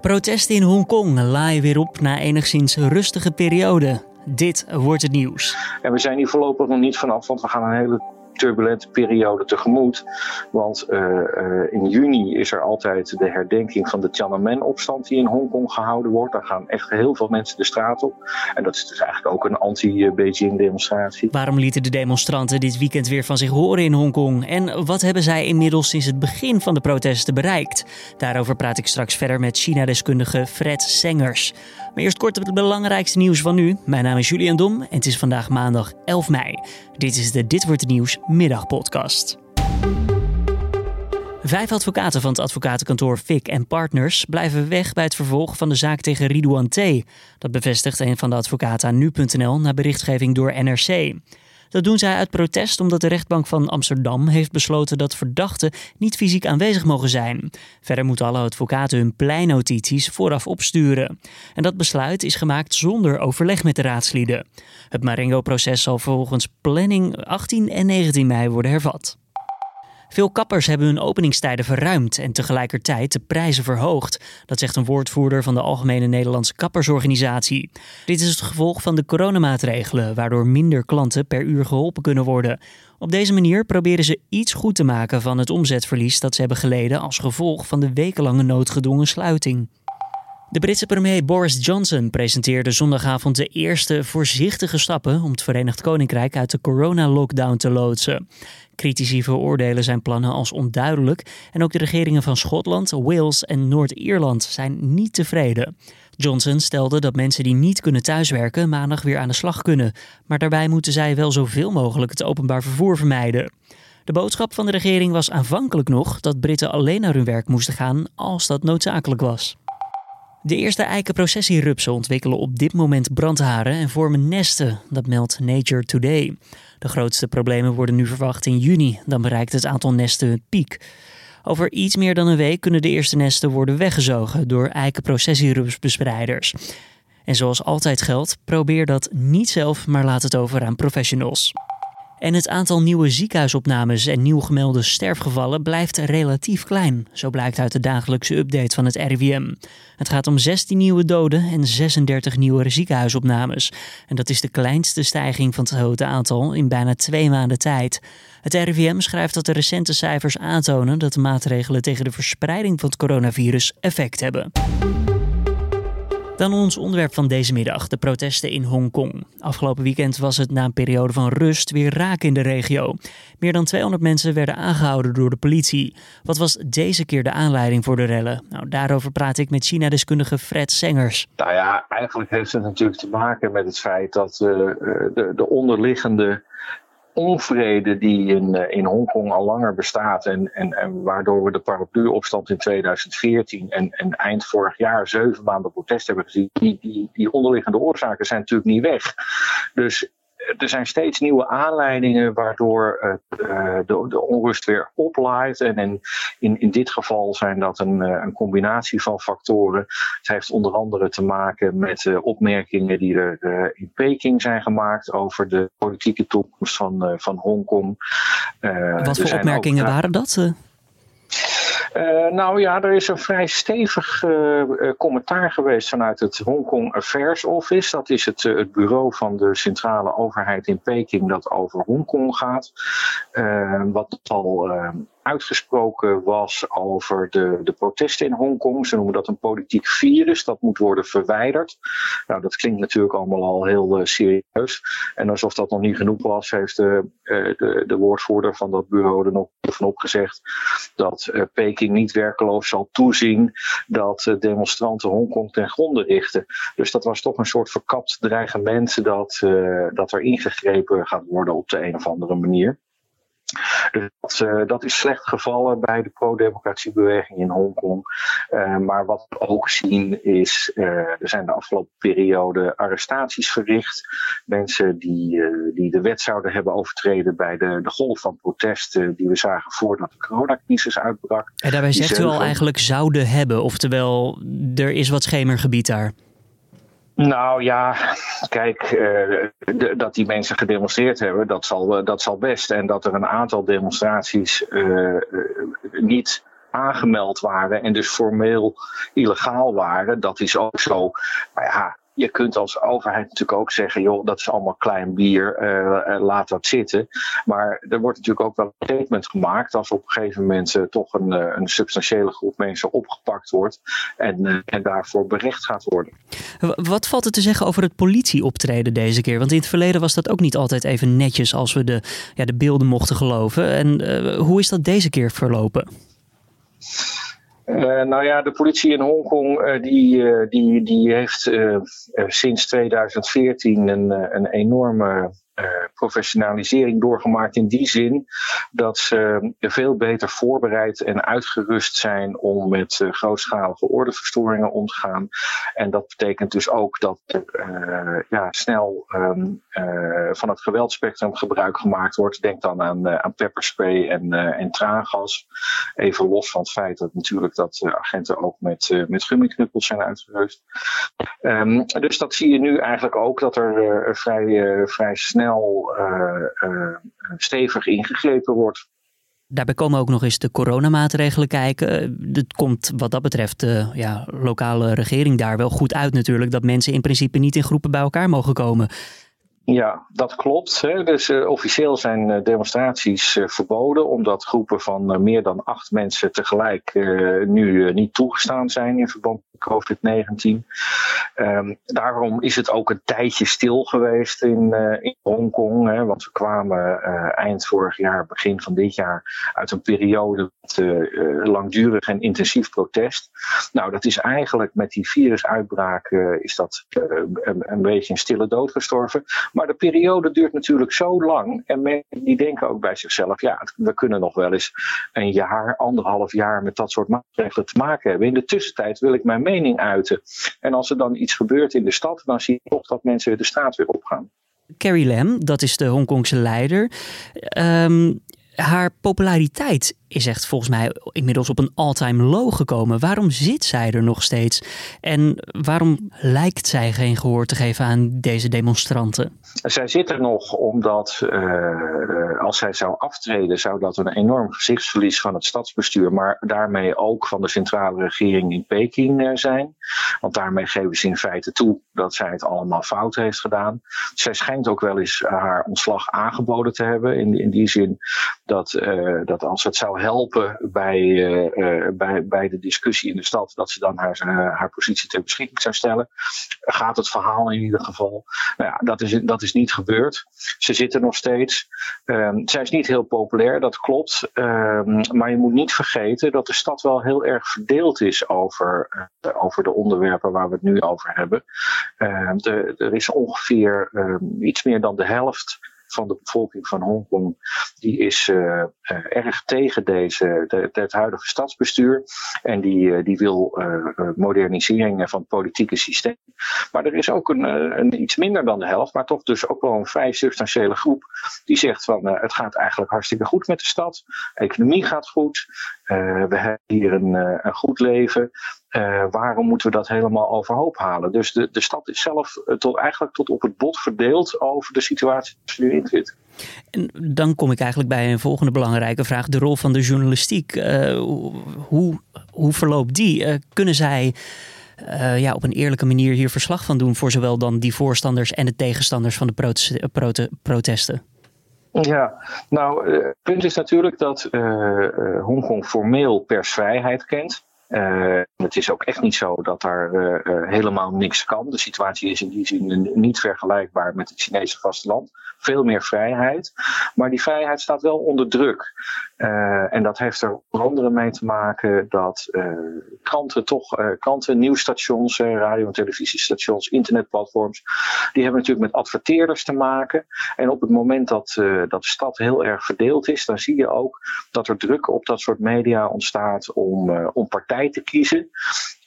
Protesten in Hongkong laaien weer op na enigszins rustige periode. Dit wordt het nieuws. En we zijn hier voorlopig nog niet vanaf, want we gaan een hele turbulente periode tegemoet. Want uh, uh, in juni is er altijd de herdenking van de Tiananmen-opstand die in Hongkong gehouden wordt. Daar gaan echt heel veel mensen de straat op. En dat is dus eigenlijk ook een anti-Beijing-demonstratie. Waarom lieten de demonstranten dit weekend weer van zich horen in Hongkong? En wat hebben zij inmiddels sinds het begin van de protesten bereikt? Daarover praat ik straks verder met China-deskundige Fred Sengers. Maar eerst kort het belangrijkste nieuws van nu. Mijn naam is Julian Dom en het is vandaag maandag 11 mei. Dit is de Dit wordt het nieuws middagpodcast. Vijf advocaten van het advocatenkantoor Fick Partners blijven weg bij het vervolg van de zaak tegen Ridouan T. Dat bevestigt een van de advocaten aan nu.nl na berichtgeving door NRC. Dat doen zij uit protest omdat de rechtbank van Amsterdam heeft besloten dat verdachten niet fysiek aanwezig mogen zijn. Verder moeten alle advocaten hun pleinnotities vooraf opsturen. En dat besluit is gemaakt zonder overleg met de raadslieden. Het Marengo-proces zal volgens planning 18 en 19 mei worden hervat. Veel kappers hebben hun openingstijden verruimd en tegelijkertijd de prijzen verhoogd. Dat zegt een woordvoerder van de Algemene Nederlandse Kappersorganisatie. Dit is het gevolg van de coronamaatregelen, waardoor minder klanten per uur geholpen kunnen worden. Op deze manier proberen ze iets goed te maken van het omzetverlies dat ze hebben geleden als gevolg van de wekenlange noodgedwongen sluiting. De Britse premier Boris Johnson presenteerde zondagavond de eerste voorzichtige stappen om het Verenigd Koninkrijk uit de corona-lockdown te loodsen. Critici veroordelen zijn plannen als onduidelijk en ook de regeringen van Schotland, Wales en Noord-Ierland zijn niet tevreden. Johnson stelde dat mensen die niet kunnen thuiswerken maandag weer aan de slag kunnen, maar daarbij moeten zij wel zoveel mogelijk het openbaar vervoer vermijden. De boodschap van de regering was aanvankelijk nog dat Britten alleen naar hun werk moesten gaan als dat noodzakelijk was. De eerste eikenprocessierupsen ontwikkelen op dit moment brandharen en vormen nesten, dat meldt Nature Today. De grootste problemen worden nu verwacht in juni, dan bereikt het aantal nesten een piek. Over iets meer dan een week kunnen de eerste nesten worden weggezogen door eikenprocessierupsbespreiders. En zoals altijd geldt, probeer dat niet zelf, maar laat het over aan professionals. En het aantal nieuwe ziekenhuisopnames en nieuw gemelde sterfgevallen blijft relatief klein. Zo blijkt uit de dagelijkse update van het RIVM. Het gaat om 16 nieuwe doden en 36 nieuwe ziekenhuisopnames. En dat is de kleinste stijging van het grote aantal in bijna twee maanden tijd. Het RIVM schrijft dat de recente cijfers aantonen dat de maatregelen tegen de verspreiding van het coronavirus effect hebben. Dan ons onderwerp van deze middag, de protesten in Hongkong. Afgelopen weekend was het na een periode van rust weer raak in de regio. Meer dan 200 mensen werden aangehouden door de politie. Wat was deze keer de aanleiding voor de rellen? Nou, daarover praat ik met China-deskundige Fred Sengers. Nou ja, eigenlijk heeft het natuurlijk te maken met het feit dat uh, de, de onderliggende onvrede die in, uh, in Hongkong al langer bestaat en, en, en waardoor we de parapluopstand in 2014 en, en eind vorig jaar zeven maanden protest hebben gezien, die, die, die onderliggende oorzaken zijn natuurlijk niet weg. Dus er zijn steeds nieuwe aanleidingen waardoor uh, de, de, onrust weer oplaait. En in, in, in dit geval zijn dat een, uh, een combinatie van factoren. Het heeft onder andere te maken met uh, opmerkingen die er in Peking zijn gemaakt over de politieke toekomst van, van Hongkong. Wat voor opmerkingen ook, waren dat? Uh, nou ja, er is een vrij stevig uh, commentaar geweest vanuit het Hong Kong Affairs Office. Dat is het, het bureau van de centrale overheid in Peking dat over Hongkong gaat. wat al uitgesproken was over de, de protesten in Hongkong. Ze noemen dat een politiek virus, dat moet worden verwijderd. Nou, dat klinkt natuurlijk allemaal al heel uh, serieus. En alsof dat nog niet genoeg was, heeft de, uh, de, de woordvoerder van dat bureau er nog van opgezegd dat uh, Peking niet werkeloos zal toezien dat demonstranten Hongkong ten gronde richten. Dus dat was toch een soort verkapt dreigement dat, dat er ingegrepen gaat worden op de een of andere manier. Dus dat, uh, dat, is slecht gevallen bij de pro-democratiebeweging in Hongkong. Uh, maar wat we ook zien is, uh, er zijn de afgelopen periode arrestaties verricht. Mensen die, die de wet zouden hebben overtreden bij de, de golf van protesten die we zagen voordat de coronacrisis uitbrak. En daarbij zegt u al eigenlijk zouden hebben, oftewel er is wat schemergebied daar. Nou ja, kijk, uh, dat die mensen gedemonstreerd hebben, dat zal, uh, dat zal best. En dat er een aantal demonstraties uh, niet aangemeld waren en dus formeel illegaal waren. Dat is ook zo. Maar ja, je kunt als overheid natuurlijk ook zeggen, joh, dat is allemaal klein bier, uh, uh, laat dat zitten. Maar er wordt natuurlijk ook wel een statement gemaakt als op een gegeven moment uh, toch een, een, substantiële groep mensen opgepakt wordt en, en daarvoor berecht gaat worden. Wat valt er te zeggen over het politieoptreden deze keer? Want in het verleden was dat ook niet altijd even netjes als we de, ja, de beelden mochten geloven. En hoe is dat deze keer verlopen? Uh, nou ja, de politie in Hongkong uh, die, uh, die, die heeft sinds 2014 een, een enorme professionalisering doorgemaakt in die zin dat ze veel beter voorbereid en uitgerust zijn om met uh, grootschalige ordeverstoringen om te gaan. En dat betekent dus ook dat uh, ja, snel um, van het geweldspectrum gebruik gemaakt wordt. Denk dan aan, aan pepperspray en, en traangas. Even los van het feit dat natuurlijk dat agenten ook met, met gummiknuppels zijn uitgerust. Um, dus dat zie je nu eigenlijk ook dat er vrij, vrij snel snel eh, eh, stevig ingegrepen wordt. Daarbij komen ook nog eens de coronamaatregelen kijken. Het komt wat dat betreft de ja, lokale regering daar wel goed uit natuurlijk. Dat mensen in principe niet in groepen bij elkaar mogen komen. Ja, dat klopt. Hè. Dus uh, officieel zijn uh, demonstraties uh, verboden, omdat groepen van meer dan acht mensen tegelijk nu niet toegestaan zijn in verband COVID-19. Um, daarom is het ook een tijdje stil geweest in, in Hongkong, hè, want we kwamen eind vorig jaar, begin van dit jaar, uit een periode met langdurig en intensief protest. Nou, dat is eigenlijk met die virusuitbraak is dat een, een beetje een stille dood gestorven. Maar de periode duurt natuurlijk zo lang. En mensen die denken ook bij zichzelf, ja, we kunnen nog wel eens een jaar, anderhalf jaar met dat soort maatregelen te maken hebben. In de tussentijd wil ik mijn mening uiten. En als er dan iets gebeurt in de stad, dan zie je toch dat mensen de straat weer opgaan. Carrie Lam, dat is de Hongkongse leider. Um, haar populariteit is echt volgens mij inmiddels op een all-time low gekomen. Waarom zit zij er nog steeds? En waarom lijkt zij geen gehoor te geven aan deze demonstranten? Zij zit er nog omdat uh, als zij zou aftreden, zou dat een enorm gezichtsverlies van het stadsbestuur, maar daarmee ook van de centrale regering in Peking uh, zijn. Want daarmee geven ze in feite toe dat zij het allemaal fout heeft gedaan. Zij schijnt ook wel eens haar ontslag aangeboden te hebben. In, in die zin dat, uh, dat als het zou helpen bij, uh, bij, bij de discussie in de stad, dat ze dan haar, haar positie ter beschikking zou stellen. Gaat het verhaal in ieder geval. Nou ja, dat is, dat is niet gebeurd. Ze zitten nog steeds. Um, zij is niet heel populair, dat klopt. Um, maar je moet niet vergeten dat de stad wel heel erg verdeeld is over, over de onderwerpen waar we het nu over hebben. De, er is ongeveer iets meer dan de helft van de bevolking van Hongkong, die is uh, uh, erg tegen deze, de, het huidige stadsbestuur. En die, uh, die wil modernisering van het politieke systeem. Maar er is ook een, een, iets minder dan de helft, maar toch dus ook wel een vrij substantiële groep. Die zegt van het gaat eigenlijk hartstikke goed met de stad. De economie gaat goed. we hebben hier een, een goed leven. Uh, waarom moeten we dat helemaal overhoop halen? Dus de, de stad is zelf tot, eigenlijk tot op het bot verdeeld over de situatie die ze nu in zit. En dan kom ik eigenlijk bij een volgende belangrijke vraag: de rol van de journalistiek. Uh, hoe, hoe verloopt die? Uh, kunnen zij. Ja, op een eerlijke manier hier verslag van doen voor zowel dan die voorstanders en de tegenstanders van de prote prote protesten? Ja, nou, het punt is natuurlijk dat Hongkong formeel persvrijheid kent. Uh, het is ook echt niet zo dat daar uh, uh, helemaal niks kan. De situatie is in die zin niet vergelijkbaar met het Chinese vasteland. Veel meer vrijheid. Maar die vrijheid staat wel onder druk. en dat heeft er onder andere mee te maken dat kranten toch, kranten, nieuwsstations, radio- en televisiestations, internetplatforms, die hebben natuurlijk met adverteerders te maken. En op het moment dat, dat de stad heel erg verdeeld is, dan zie je ook dat er druk op dat soort media ontstaat om, om partijen te kiezen.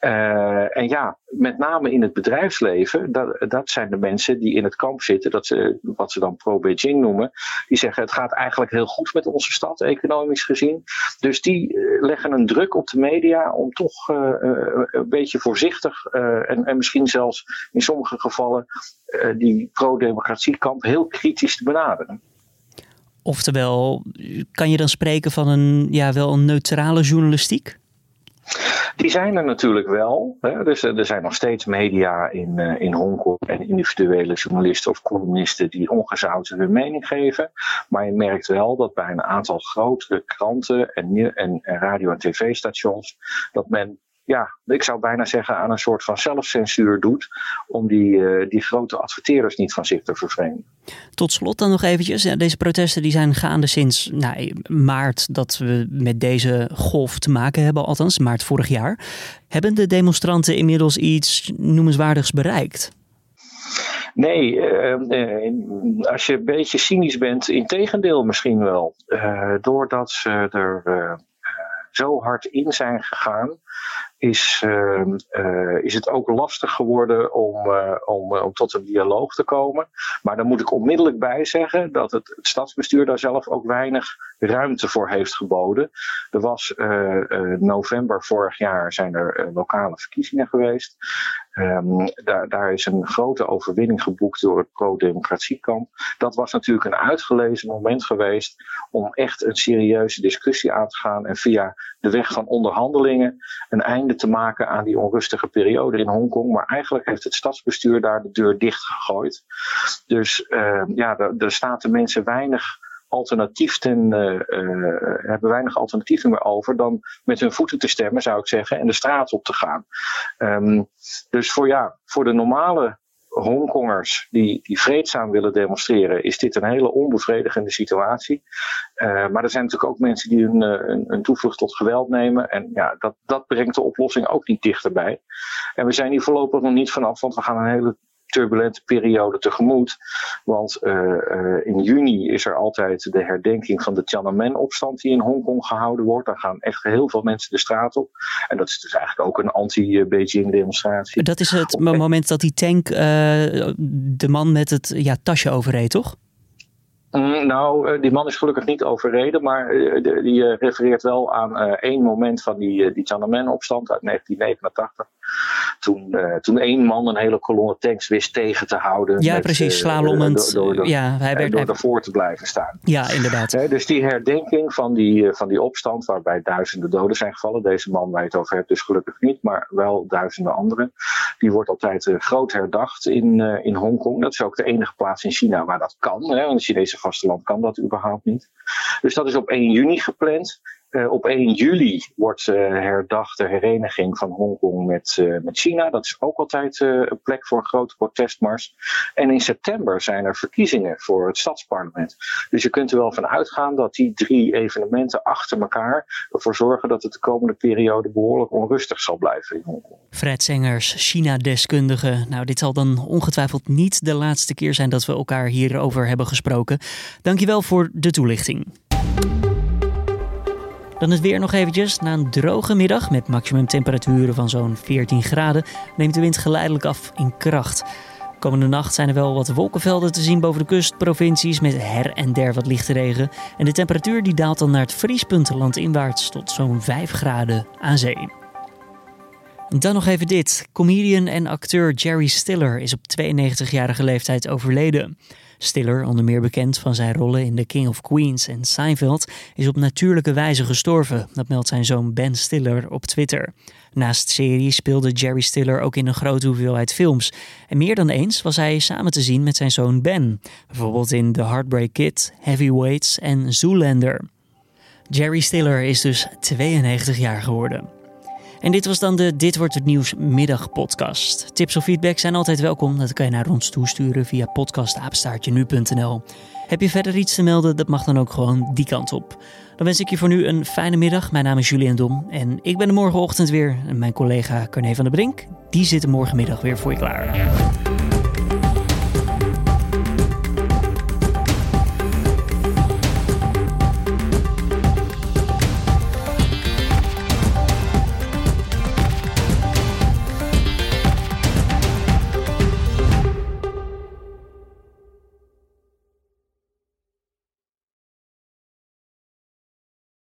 Uh, en ja, met name in het bedrijfsleven, dat, dat zijn de mensen die in het kamp zitten, dat ze, wat ze dan pro-Beijing noemen, die zeggen het gaat eigenlijk heel goed met onze stad, economisch gezien. Dus die uh, leggen een druk op de media om toch uh, een beetje voorzichtig en, en misschien zelfs in sommige gevallen die pro-democratiekamp heel kritisch te benaderen Oftewel, kan je dan spreken van een, ja, wel een neutrale journalistiek? Die zijn er natuurlijk wel. Hè. Dus er zijn nog steeds media in, uh, in Hongkong en individuele journalisten of columnisten die ongezouten hun mening geven. Maar je merkt wel dat bij een aantal grotere kranten en, en, en radio- en tv-stations dat men ja, ik zou bijna zeggen aan een soort van zelfcensuur doet. Om die, uh, die grote adverteerders niet van zich te vervreemden. Tot slot dan nog eventjes. Deze protesten die zijn gaande sinds nou, maart dat we met deze golf te maken hebben. Althans, maart vorig jaar. Hebben de demonstranten inmiddels iets noemenswaardigs bereikt? Nee, uh, uh, als je een beetje cynisch bent, in tegendeel misschien wel. Doordat ze er zo hard in zijn gegaan, is, uh, uh, is het ook lastig geworden om, uh, om, om tot een dialoog te komen. Maar dan moet ik onmiddellijk bij zeggen dat het, het stadsbestuur daar zelf ook weinig ruimte voor heeft geboden. Er was november vorig jaar zijn er lokale verkiezingen geweest. Um, daar, daar, is een grote overwinning geboekt door het pro-democratiekamp. Dat was natuurlijk een uitgelezen moment geweest om echt een serieuze discussie aan te gaan en via de weg van onderhandelingen een einde te maken aan die onrustige periode in Hongkong. Maar eigenlijk heeft het stadsbestuur daar de deur dicht gegooid. Dus uh, ja, er staat de mensen weinig alternatief ten, uh, uh, hebben weinig alternatieven meer over dan met hun voeten te stemmen, zou ik zeggen, en de straat op te gaan. Um, dus voor, ja, voor de normale Hongkongers die, die vreedzaam willen demonstreren, is dit een hele onbevredigende situatie. Uh, maar er zijn natuurlijk ook mensen die hun, een, toevlucht tot geweld nemen. En ja, dat, dat brengt de oplossing ook niet dichterbij. En we zijn hier voorlopig nog niet vanaf, want we gaan een hele turbulente periode tegemoet. Want uh, uh, in juni is er altijd de herdenking van de Tiananmen-opstand die in Hongkong gehouden wordt. Daar gaan echt heel veel mensen de straat op. En dat is dus eigenlijk ook een anti-Beijing-demonstratie. Dat is het moment dat die tank uh, de man met het ja, tasje overreed, toch? Mm, nou, die man is gelukkig niet overreden, maar die refereert wel aan één moment van die, die Tiananmen-opstand uit 1989 toen, uh, toen één man een hele kolonne tanks wist tegen te houden. Ja, met, precies, eh, slalomend. door, door, ja, hij werd, door ervoor te blijven staan. Ja, inderdaad. dus die herdenking van die, van die opstand, waarbij duizenden doden zijn gevallen. Deze man waar je het over hebt, dus gelukkig niet, maar wel duizenden anderen. Die wordt altijd groot herdacht in, in Hongkong. Dat is ook de enige plaats in China waar dat kan. Hè, want het Chinese vasteland kan dat überhaupt niet. Dus dat is op 1 juni gepland. Uh, op 1 juli wordt uh, herdacht de hereniging van Hongkong met, uh, met China. Dat is ook altijd een plek voor een grote protestmars. En in september zijn er verkiezingen voor het stadsparlement. Dus je kunt er wel van uitgaan dat die drie evenementen achter elkaar ervoor zorgen dat het de komende periode behoorlijk onrustig zal blijven in Hongkong. Fred Sengers, China-deskundige. Nou, dit zal dan ongetwijfeld niet de laatste keer zijn dat we elkaar hierover hebben gesproken. Dankjewel voor de toelichting. Dan het weer nog eventjes. Na een droge middag met maximumtemperaturen van zo'n 14 graden neemt de wind geleidelijk af in kracht. Komende nacht zijn er wel wat wolkenvelden te zien boven de kustprovincies met her en der wat lichte regen. En de temperatuur die daalt dan naar het vriespunt landinwaarts tot zo'n 5 graden aan zee. Dan nog even dit. Comedian en acteur Jerry Stiller is op 92-jarige leeftijd overleden. Stiller, onder meer bekend van zijn rollen in The King of Queens en Seinfeld, is op natuurlijke wijze gestorven. Dat meldt zijn zoon Ben Stiller op Twitter. Naast series speelde Jerry Stiller ook in een grote hoeveelheid films. En meer dan eens was hij samen te zien met zijn zoon Ben. Bijvoorbeeld in The Heartbreak Kid, Heavyweights en Zoolander. Jerry Stiller is dus 92 jaar geworden. En dit was dan de Dit wordt het nieuws middagpodcast. Tips of feedback zijn altijd welkom. Dat kan je naar ons toesturen via podcastapenstaartje.nu.nl. Heb je verder iets te melden? Dat mag dan ook gewoon die kant op. Dan wens ik je voor nu een fijne middag. Mijn naam is Julian Dom en ik ben er morgenochtend weer. En mijn collega Carne van der Brink, die zit morgenmiddag weer voor je klaar.